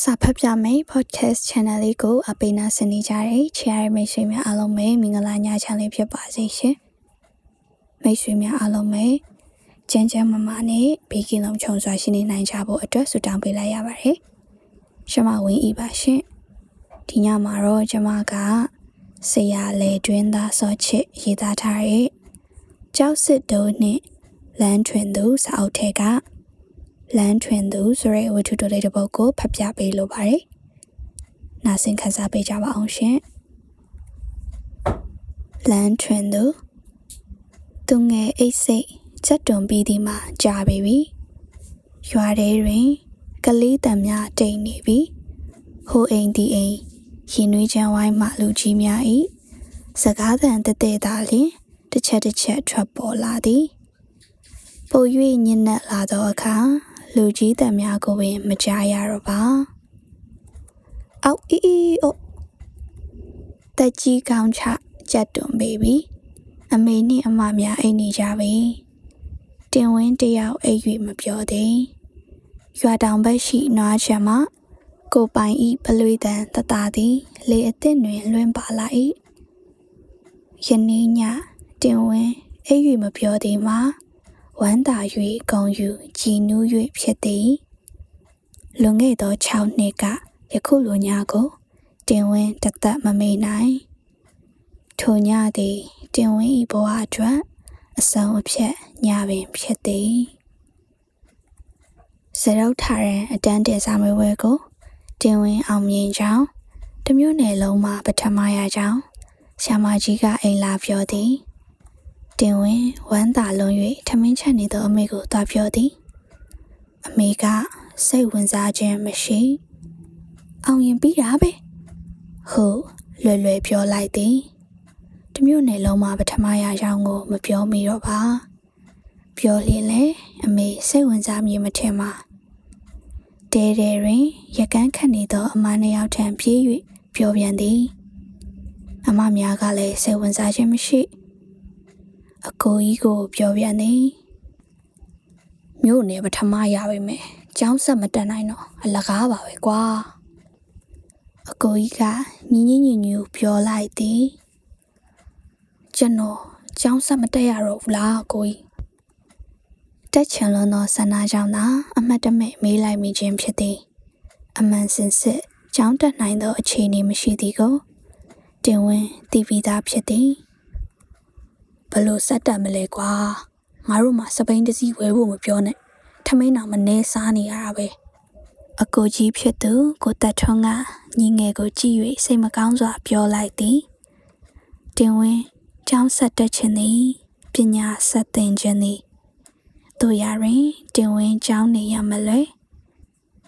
စာဖတ်ပြမယ် podcast channel လေးကိုအပိနာဆင်နေကြတဲ့ချားရမိတ်ဆွေများအားလုံးပဲမင်္ဂလာညချမ်းလေးဖြစ်ပါစေရှင်မိတ်ဆွေများအားလုံးပဲကျန်းကျန်းမာမာနဲ့ဘေးကင်းလုံးခြုံစွာရှိနေနိုင်ကြဖို့အတွက်ဆုတောင်းပေးလိုက်ရပါတယ်ရှမဝင်းဤပါရှင်ဒီညမှာတော့ကျမကဆရာလေတွင်းသားစောချစ်ရေးသားထားတဲ့ကြောက်စစ်တုံးနဲ့လမ်းထွင်သူစာအုပ်ထဲက လမ်းထွင်သူဆိုတဲ့ဝတ္ထုတိုလေးတစ်ပုဒ်ကိုဖတ်ပြပေးလိုပါတယ်။နားဆင်ခန်းစားပေးကြပါအောင်ရှင်။လမ်းထွင်သူသူငယ်အိတ်စိတ်ချက်တွန်ပြီးဒီမှာကြာပြီပြီ။ရွာထဲတွင်ကလေးတံများတိတ်နေပြီ။ဟိုအိမ်ဒီအိမ်ရင်နွေးချမ်းဝိုင်းမှလူကြီးများ၏စကားသံတတဲ့သာလျင်တစ်ချက်တစ်ချက်ထွက်ပေါ်လာသည်။ပို၍ညံ့နက်လာသောအခါ လူကြီးတံများကိုပင်မကြားရတော့ပါအောက်အီအီအိုတက်ကြီးကောင်းချကြက်တွန်ဘေဘီအမေနှင့်အမများအိတ်နေကြပြီတင်ဝင်းတယောက်အိတ်၍မပြောသေးရွာတောင်ဘက်ရှိနွားချံမှကိုပိုင်ဤပလွေတန်တတသည်လေအသစ်တွင်လွင်ပါလာ၏ယနေ့ညတင်ဝင်းအိတ်၍မပြောသေးမှာ ဝမ်းသာ၍ဂုံယူကြည်နူး၍ဖြစ်သည်လွန်ခဲ့သော6နှစ်ကယခုလိုညကိုတင်ဝင်းတသက်မမေ့နိုင်ထိုညသည်တင်ဝင်း၏ဘဝအတွက်အဆုံးအဖြတ်ညပင်ဖြစ်သည်စရုပ်ထားတဲ့အတန်းတင်စာမေးပွဲကိုတင်ဝင်းအောင်မြင်ကြောင်းတမျိုးနယ်လုံးမှာပထမရကြောင်းဆ iam မကြီးကအိမ်လာပြောသည် တင်ဝင်းဝမ်းသာလွန်၍ထမင်းချက်နေသောအမေကိုသွားပြောသည်အမေကစိတ်ဝင်စားခြင်းမရှိအောင်ရင်ပြီးတာပဲဟုတ်လွယ်လွယ်ပြောလိုက်သည်တမျိုးနယ်လုံးမှာပထမရရောင်းကိုမပြောမိတော့ပါပြောလင်းလေအမေစိတ်ဝင်စားမြင်မထင်ပါတဲတဲတွင်ရကန်းခတ်နေသောအမနှစ်ယောက်ထံပြေး၍ပြောပြန်သည်အမများကလည်းစိတ်ဝင်စားခြင်းမရှိ အကိုကြီးကိုပြောပြန်နေမြို့နယ်ပထမရပါမယ်ကျောင်းဆက်မတက်နိုင်တော့အလကားပါပဲကွာအကိုကြီးကညီညီညူညူပြောလိုက်သည်ကျွန်တော်ကျောင်းဆက်မတက်ရတော့ဘူးလားအကိုကြီးတက်ချင်လွန်သောဆန္ဒကြောင့်သာအမတ်တမဲ့မေးလိုက်မိခြင်းဖြစ်သည်အမှန်စင်စစ်ကျောင်းတက်နိုင်သောအခြေအနေမရှိသည်ကိုတင်ဝင်တည်ပြီးသားဖြစ်သည် ဘလို့ဆက်တက်မလဲကွာငါတို့မှာစပိန်တစည်းဝဲဖို့မပြောနဲ့ထမင်းတော်မနေစားနေရတာပဲအကိုကြီးဖြစ်သူကိုတက်ထွန်းကညီငယ်ကိုကြည့်၍စိတ်မကောင်းစွာပြောလိုက်သည်တင်ဝင်းကျောင်းဆက်တက်ခြင်းသည်ပညာဆက်သင်ခြင်းသည်တို့ရရင်တင်ဝင်းကျောင်းနေရမလဲ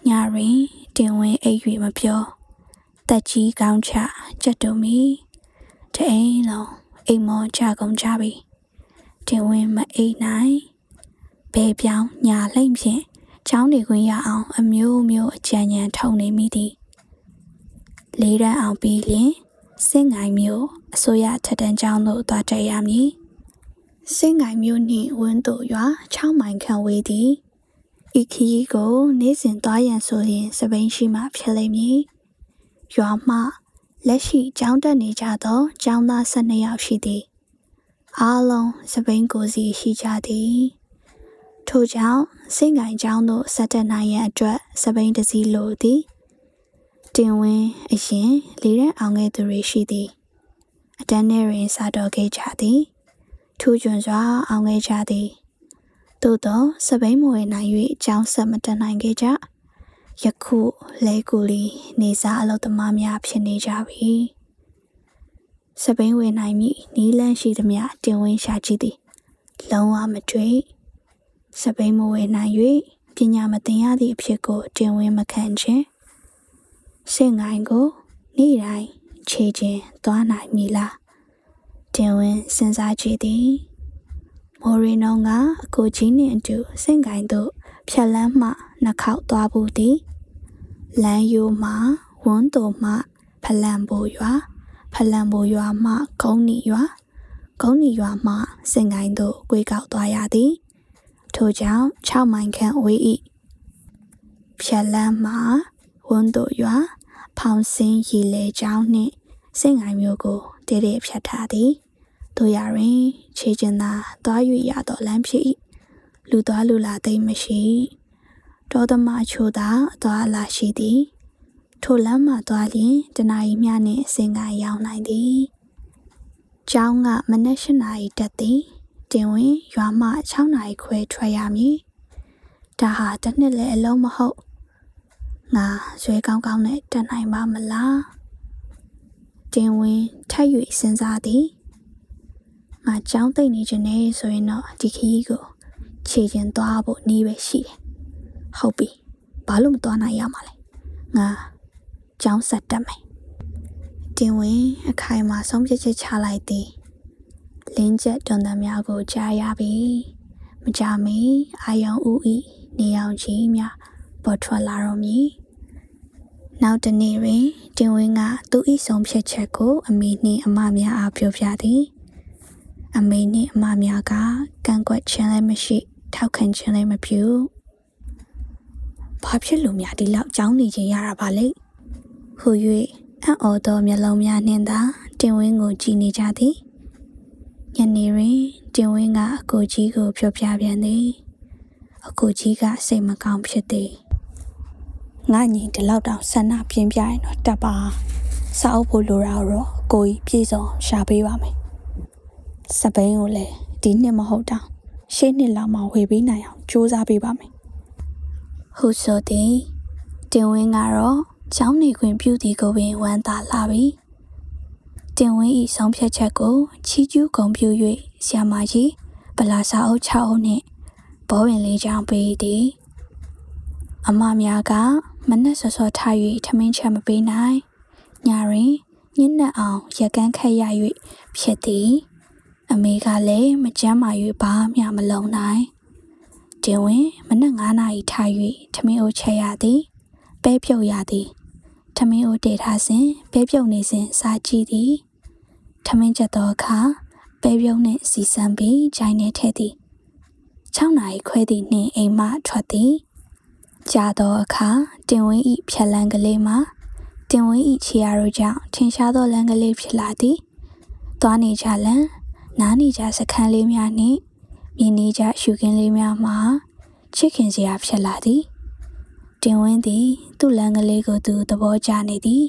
ညရင်တင်ဝင်းအိပ်၍မပြောတက်ကြီးကောင်းချကြက်တုံမီတအိမ်လုံး အိမ်မောကြကုန်ကြပြီတင်ဝင်မအိတ်နိုင်ဘဲပြောင်းညာလှိမ့်ဖြင့်ချောင်းနေခွင့်ရအောင်အမျိုးမျိုးအကြံဉာဏ်ထုံနေမိသည်လေးရန်အောင်ပြီးလျင်စင်ငိုင်မျိုးအစိုးရထက်တန်းကျောင်းသို့သွားတက်ရမည်စင်ငိုင်မျိုးနှင့်ဝန်းသို့ရွာ6မိုင်ခန့်ဝေးသည်ဤခရီးကို နေ့စဉ်သွားရန်ဆိုရင်စပိန်ရှိမှဖြစ်လိမ့်မည်ရွာမှ လက်ရှိကျောင်းတက်နေကြသောကျောင်းသား12ယောက်ရှိသည်အားလုံးစပိန်ကိုစီရှိကြသည်ထို့ကြောင့်စိတ်ငိုင်ကျောင်းသို့ဆက်တက်နိုင်ရန်အတွက်စပိန်တစည်းလိုသည်တင်ဝင်းအရင်လေးရန်အောင်ခဲ့သူတွေရှိသည်အတန်းထဲတွင်စာတော်ခဲ့ကြသည်ထူးချွန်စွာအောင်ခဲ့ကြသည်သို့သောစပိန်မွေနိုင်၍ကျောင်းဆက်မတက်နိုင်ခဲ့ကြ ယခုလဲကူလီနေစားအလုပ်သမားများဖြစ်နေကြပြီစပိန်ဝင်နိုင်မိနီးလန်းရှိသမျှတင်ဝင်းရှာကြည့်သည်လုံးဝမတွေ့စပိန်မဝင်နိုင်၍ပညာမသင်ရသည့်အဖြစ်ကိုတင်ဝင်းမခံခြင်းစင်ငိုင်းကိုနေ့တိုင်းခြေချင်းသွားနိုင်မည်လားတင်ဝင်းစဉ်းစားကြည့်သည်မိုရီနိုကအကိုကြီးနှင့်အတူစင်ကိုင်းသို့ ဖြက်လန်းမှနှခေါက်သွားဘူးသည်လမ်းယိုးမှဝန်းတော်မှဖလန်ပိုရွာဖလန်ပိုရွာမှကုန်းနီရွာကုန်းနီရွာမှစင်ကိုင်းသို့ကွေးကောက်သွားရသည်ထို့ကြောင့်6မိုင်ခန့်ဝေး၏ဖြက်လန်းမှဝန်းတို့ရွာဖောင်စင်းရီလေကျောင်းနှင့်စိတ်ငိုင်မျိုးကိုတည်တည်ဖြတ်ထားသည်တို့ရတွင်ခြေကျင်သာသွား၍ရသောလမ်းဖြစ်၏ လူသွားလူလာသိမ့်မရှိတောသမားချို့သာအသွားလာရှိသည်ထိုလမ်းမှသွားလျင်တနာရီမျှနှင့်အစင်ကရောက်နိုင်သည်ကျောင်းကမနက်၈နာရီတက်သည်တင်ဝင်ရွာမှ6နာရီခွဲထွက်ရမည်ဒါဟာတစ်နှစ်လည်းအလုံးမဟုတ်ငါရွေးကောင်းကောင်းနဲ့တက်နိုင်ပါမလားတင်ဝင်ထပ်၍စဉ်းစားသည်ငါကြောင်းသိမ့်နေခြင်းနဲ့ဆိုရင်တော့ဒီခရီးကို ခြေချင်းသွားဖို့နီးပဲရှိတယ်ဟုတ်ပြီဘာလို့မသွားနိုင်ရမှာလဲငါကြောင်းဆက်တက်မယ်တင်ဝင်အခိုင်မှာဆုံးဖြတ်ချက်ချလိုက်သည်လင်းချက်တွန်သများကိုကြားရပြီမကြမီအာယုံဦးဤနေအောင်ကြီးများပေါ်ထွက်လာတော့မည်နောက်တနေ့တွင်တင်ဝင်းကသူ၏ဆုံးဖြတ်ချက်ကို အမေနှင့်အမများအားပြောပြသည်အမေနှင့်အမများကကန့်ကွက်ခြင်းလည်းမရှိ ထောက်ခံခြင်းလည်းမပြုဘာဖြစ်လို့များဒီလောက်ကြောင်းနေခြင်းရတာပါလဲဟူ၍အံ့ဩသောမျက်လုံးများနှင့်သာတင်ဝင်းကိုကြည့်နေကြသည်ညနေတွင်တင်ဝင်းကအကိုကြီးကိုပြောပြပြန်သည်အကိုကြီးကစိတ်မကောင်းဖြစ်သည်ငါညီဒီလောက်တောင်ဆန္ဒပြင်းပြရင်တော့တက်ပါစာအုပ်ဖို့လိုတာတော့ကိုကြီးပြေဆုံးရှာပေးပါမယ်စပိန်ကိုလည်းဒီနှစ်မဟုတ်တောင် ရှေ့နှစ်လောက်မှဝေပေးနိုင်အောင်စူးစမ်းပေးပါမယ်ဟုဆိုသည်တင်ဝင်းကတော့ချောင်းနေခွင်ပြုသည်ကိုပင်ဝမ်းသာလာပြီတင်ဝင်းဤဆုံးဖြတ်ချက်ကိုချီးကျူးဂုဏ်ပြု၍ဆ iam မကြီးဗလာစာအုပ်6အုပ်နှင့်ဘောဝင်လေးချောင်းပေးသည်အမများကမနက်စောစောထား၍ထမင်းချက်မပေးနိုင်ညရင်ညစ်နက်အောင်ရကန်းခက်ရ၍ဖြစ်သည် အမေကလည်းမကြမ်းမာ၍ဘာမှမလုံနိုင်တင်ဝင်မနက်9နာရီထား၍ထမင်းအိုးချက်ရသည်ပဲပြုတ်ရသည်ထမင်းအိုးတေထားစဉ်ပဲပြုတ်နေစဉ်စားကြည့်သည်ထမင်းချက်သောအခါပဲပြုတ်နှင့်စီစံပြီးဂျိုင်းနေထဲသည်6နာရီခွဲသည့်နှင့်အိမ်မှထွက်သည်ကြာသောအခါတင်ဝင်းဤဖြက်လန်းကလေးမှာတင်ဝင်းဤခြေရာတို့ကြောင့်ထင်ရှားသောလမ်းကလေးဖြစ်လာသည်သွားနေကြလမ်း နားနေကြစခန်းလေးများနှင့်မြင်နေကြရှုခင်းလေးများမှာချစ်ခင်စရာဖြစ်လာသည်တင်ဝင်းသည် သူ့လမ်းကလေးကိုသူသဘောကျနေသည်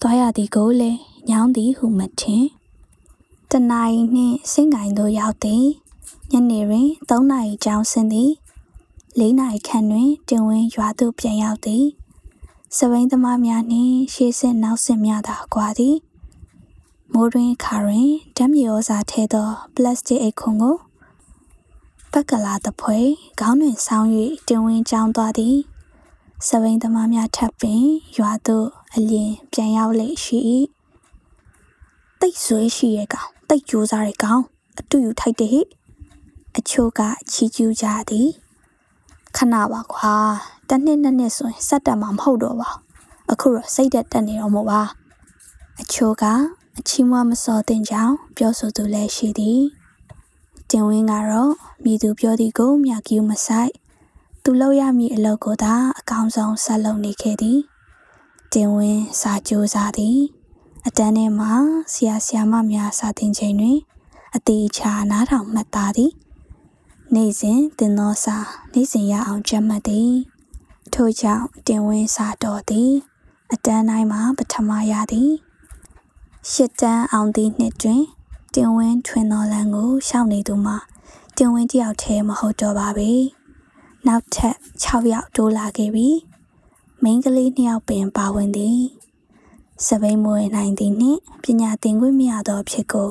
သွားရသည်ကိုလည်းညောင်းသည်ဟုမထင်တနာရီနှင့်စင်ကိုင်သို့ရောက်သည်ညနေတွင်3နာရီကျောင်းဆင်းသည်၄နာရီခန့်တွင်တင်ဝင်းရွာသို့ပြန်ရောက်သည်စပိန်သမားများနှင့်ရှေ့ဆင့်နောက်ဆင့်များသာကွာသည် မိုးတွင်ခါတွင်ဓာတ်မြေဩဇာထဲသောပလတ်စတစ်အိတ်ခွန်ကိုပက်ကလာတဖွဲခေါင်းတွင်ဆောင်း၍တင်ဝင်းကြောင်းသွားသည်စပိန်သမားများထပ်ပင်ရွာသို့အလျင်ပြန်ရောက်လေရှိ၏တိတ်ဆွေးရှိရဲ့ကောင်တိတ်ကြိုးစားတဲ့ကောင်အတူယူထိုက်တဲ့ဟိအချို့ကချီကျူးကြသည်ခဏပါကွာတနှစ်နှစ်နှစ်ဆိုရင်စက်တက်မှာမဟုတ်တော့ပါအခုတော့စိတ်သက်တက်နေတော့မို့ပါအချို့ကအ ချီးမွားမစော်တင်ကြောင်းပြောဆိုသူလည်းရှိသည်တင်ဝင်းကတော့မိသူပြောသည်ကိုမြကျူးမဆိုင်သူလောက်ရမည့်အလုပ်ကိုသာအကောင်းဆုံးဆက်လုပ်နေခဲ့သည်တင်ဝင်းစာကြိုးစားသည်အတန်းထဲမှာဆရာဆရာမများစာသင်ချိန်တွင်အသေးချာနားထောင်မှတ်သားသည်နေ့စဉ်တင်သောစာနေ့စဉ်ရအောင်ကြက်မှတ်သည်ထို့ကြောင့်တင်ဝင်းစာတော်သည်အတန်းတိုင်းမှာပထမရသည် ရှစ်တန်းအောင်သည့်နှစ်တွင် တင်ဝင်းထွင်တော်လန်ကိုရှောက်နေသူမှာတင်ဝင်းတယောက်တည်းမဟုတ်တော့ပါပဲနောက်ထပ်6ယောက်တိုးလာခဲ့ပြီမိန်းကလေး2ယောက်ပင်ပါဝင်သည်စပိန်မွေနိုင်သည်နှင့်ပညာသင်ခွင့်မရသောဖြစ်ကို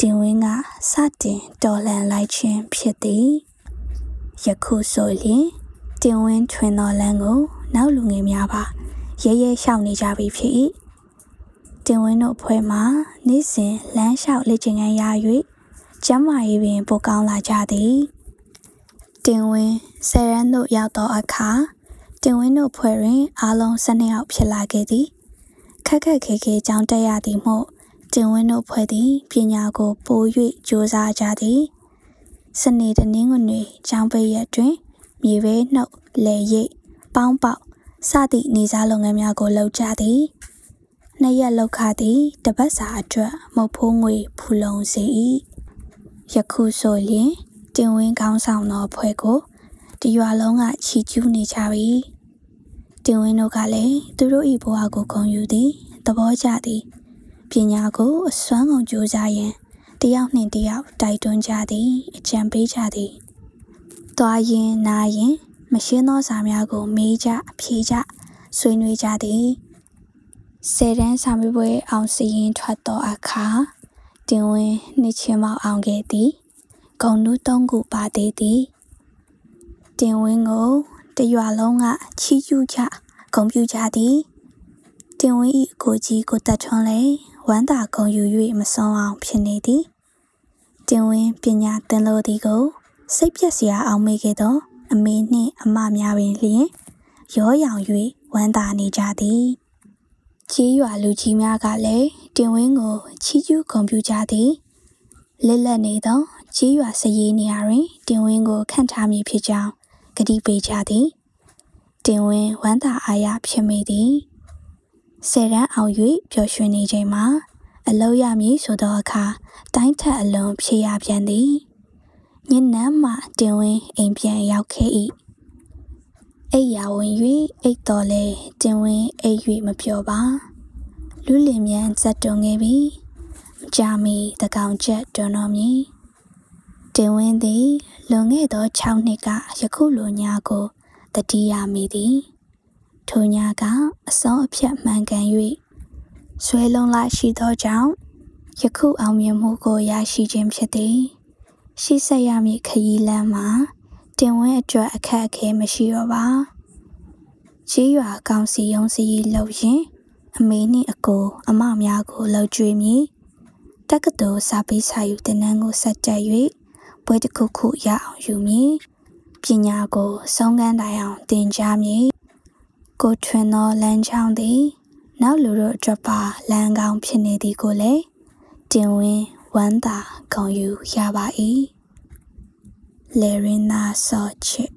တင်ဝင်းကစတင်တော်လှန်လိုက်ခြင်းဖြစ်သည်ယခုဆိုရင်တင်ဝင်းထွင်တော်လန်းကို နောက်လူငယ်များပါရဲရဲရှောက်နေကြပြီဖြစ်၏ တင်ဝင်းတို့ဖွဲ့မှာနေ့စဉ်လမ်းလျှောက်လက်ကျင်ခန်းရ၍ကျမ်းမာရေးပင်ပိုကောင်းလာကြသည်တင်ဝင်းဆယ်ရန်တို့ရောက်သောအခါတင်ဝင်းတို့ဖွဲ့တွင်အားလုံး၁၂ယောက်ဖြစ်လာခဲ့သည်ခက်ခက်ခဲခဲကြောင်းတက်ရသည်မို့တင်ဝင်းတို့ဖွဲ့သည်ပညာကိုပို၍ကြိုးစားကြသည်စနေတနင်္ဂနွေကျောင်းပိတ်ရက်တွင်မြေပဲနှုတ်လေရိပ်ပေါင်းပေါက်စသည့်နေစားလုပ်ငန်းများကိုလုပ်ကြသည် နှစ်ရက်လောက်ခသည်တပတ်စာအတွက်မုတ်ဖိုးငွေဖူလုံစေ၏ယခုဆိုရင်တင်ဝင်းကောင်းဆောင်သောဖွဲ့ကိုတရွာလုံးကချီကျူးနေကြပြီတင်ဝင်းတို့ကလည်းသူတို့၏ဘဝကိုဂုဏ်ယူသည်သဘောကျသည်ပညာကိုအစွမ်းကုန်ကြိုးစားရန်တယောက်နှင့်တယောက်တိုက်တွန်းကြသည် အကြံပေးကြသည်သွားရင်နာရင် မရှင်းသောစာများကိုမေးကြဖြေကြဆွေးနွေးကြသည် ဆယ်တန်းစာမေးပွဲအောင်စီရင်ထွက်သောအခါတင်ဝင်းနှစ်ချင်းမောက်အောင်ခဲ့သည်ဂုံနူးသုံးခုပါသေးသည်တင်ဝင်းကိုတရွာလုံးကချီးကျူးကြဂုံပြူကြသည်တင်ဝင်း၏ကိုကြီးကိုတက်ထွန်းလေဝမ်းသာဂုံယူ၍မဆုံးအောင်ဖြစ်နေသည်တင်ဝင်းပညာသင်လို့သည်ကိုစိတ်ပြက်စရာအောင်မေခဲ့သောအမေနှင့်အမများပင်လျင်ရောရောင်၍ဝမ်းသာနေကြသည် ကြီးရွာလူကြီးများကလည်းတင်ဝင်းကိုချီးကျူးဂုဏ်ပြုကြသည်လက်လက်နေသောကြီးရွာစရေးနေရာတွင်တင်ဝင်းကိုခန့်ထားမည်ဖြစ်ကြောင်းကတိပေးကြသည်တင်ဝင်းဝမ်းသာအားရဖြစ်မိသည်ဆယ်တန်းအောင်၍ပျော်ရွှင်နေချိန်မှာအလောက်ရမည်ဆိုသောအခါတိုင်းထက်အလွန်ဖြေရပြန်သည်ညနေမှတင်ဝင်းအိမ်ပြန်ရောက်ခဲ့၏ အိယာဝင်၍အိတ်တော်လဲတင်ဝင်းအိတ်၍မပြောပါလူလင်မြန်ဇက်တုံခဲ့ပြီမကြမီတကောင်ချက်တွန်းတော်မည်တင်ဝင်းသည်လွန်ခဲ့သော6နှစ်ကယခုလိုညာကိုတတိယမိသည်ထိုညာကအစောအဖြတ်မှန်ကန်၍ဆွဲလုံးလာရှိသောကြောင့်ယခုအောင်မြင်မှုကိုရရှိခြင်းဖြစ်သည်ရှိဆက်ရမည့်ခရီးလမ်းမှာ တင်ဝင်းအတွက်အခက်အခဲမရှိတော့ပါကြီးရွာကောင်စီရုံးစီလှုပ်ရင်အမေနှင့်အကို အမများကိုလှုပ်ကြွေးမည်တက္ကသိုလ်စာပေးစာယူတင်နန်းကိုဆက်တက်၍ပွဲတစ်ခုခုရအောင်ယူမည်ပညာကိုဆုံးခန်းတိုင်အောင်သင်ကြားမည်ကိုထွင်သောလမ်းကြောင်းသည် နောက်လူတို့အတွက်ပါလမ်းကောင်းဖြစ်နေသည်ကိုလည်းတင်ဝင်းဝမ်းသာဂုဏ်ယူရပါ၏ လေရင်နာဆော့ချစ်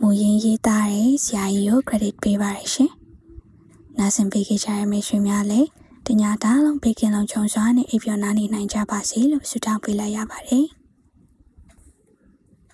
မူရင်းရေးသားတဲ့ဆရာကြီးကို credit ပေးပါရရှင်။နားဆင်ပေးခဲ့ကြရမယ့်ရှင်များလည်းတညာတားလုံးပေးခင်လုံးခြုံစွာနဲ့အိပ်ပျော်နားနေနိုင်ကြပါစေလို့ဆုတောင်းပေးလိုက်ရပါတယ်။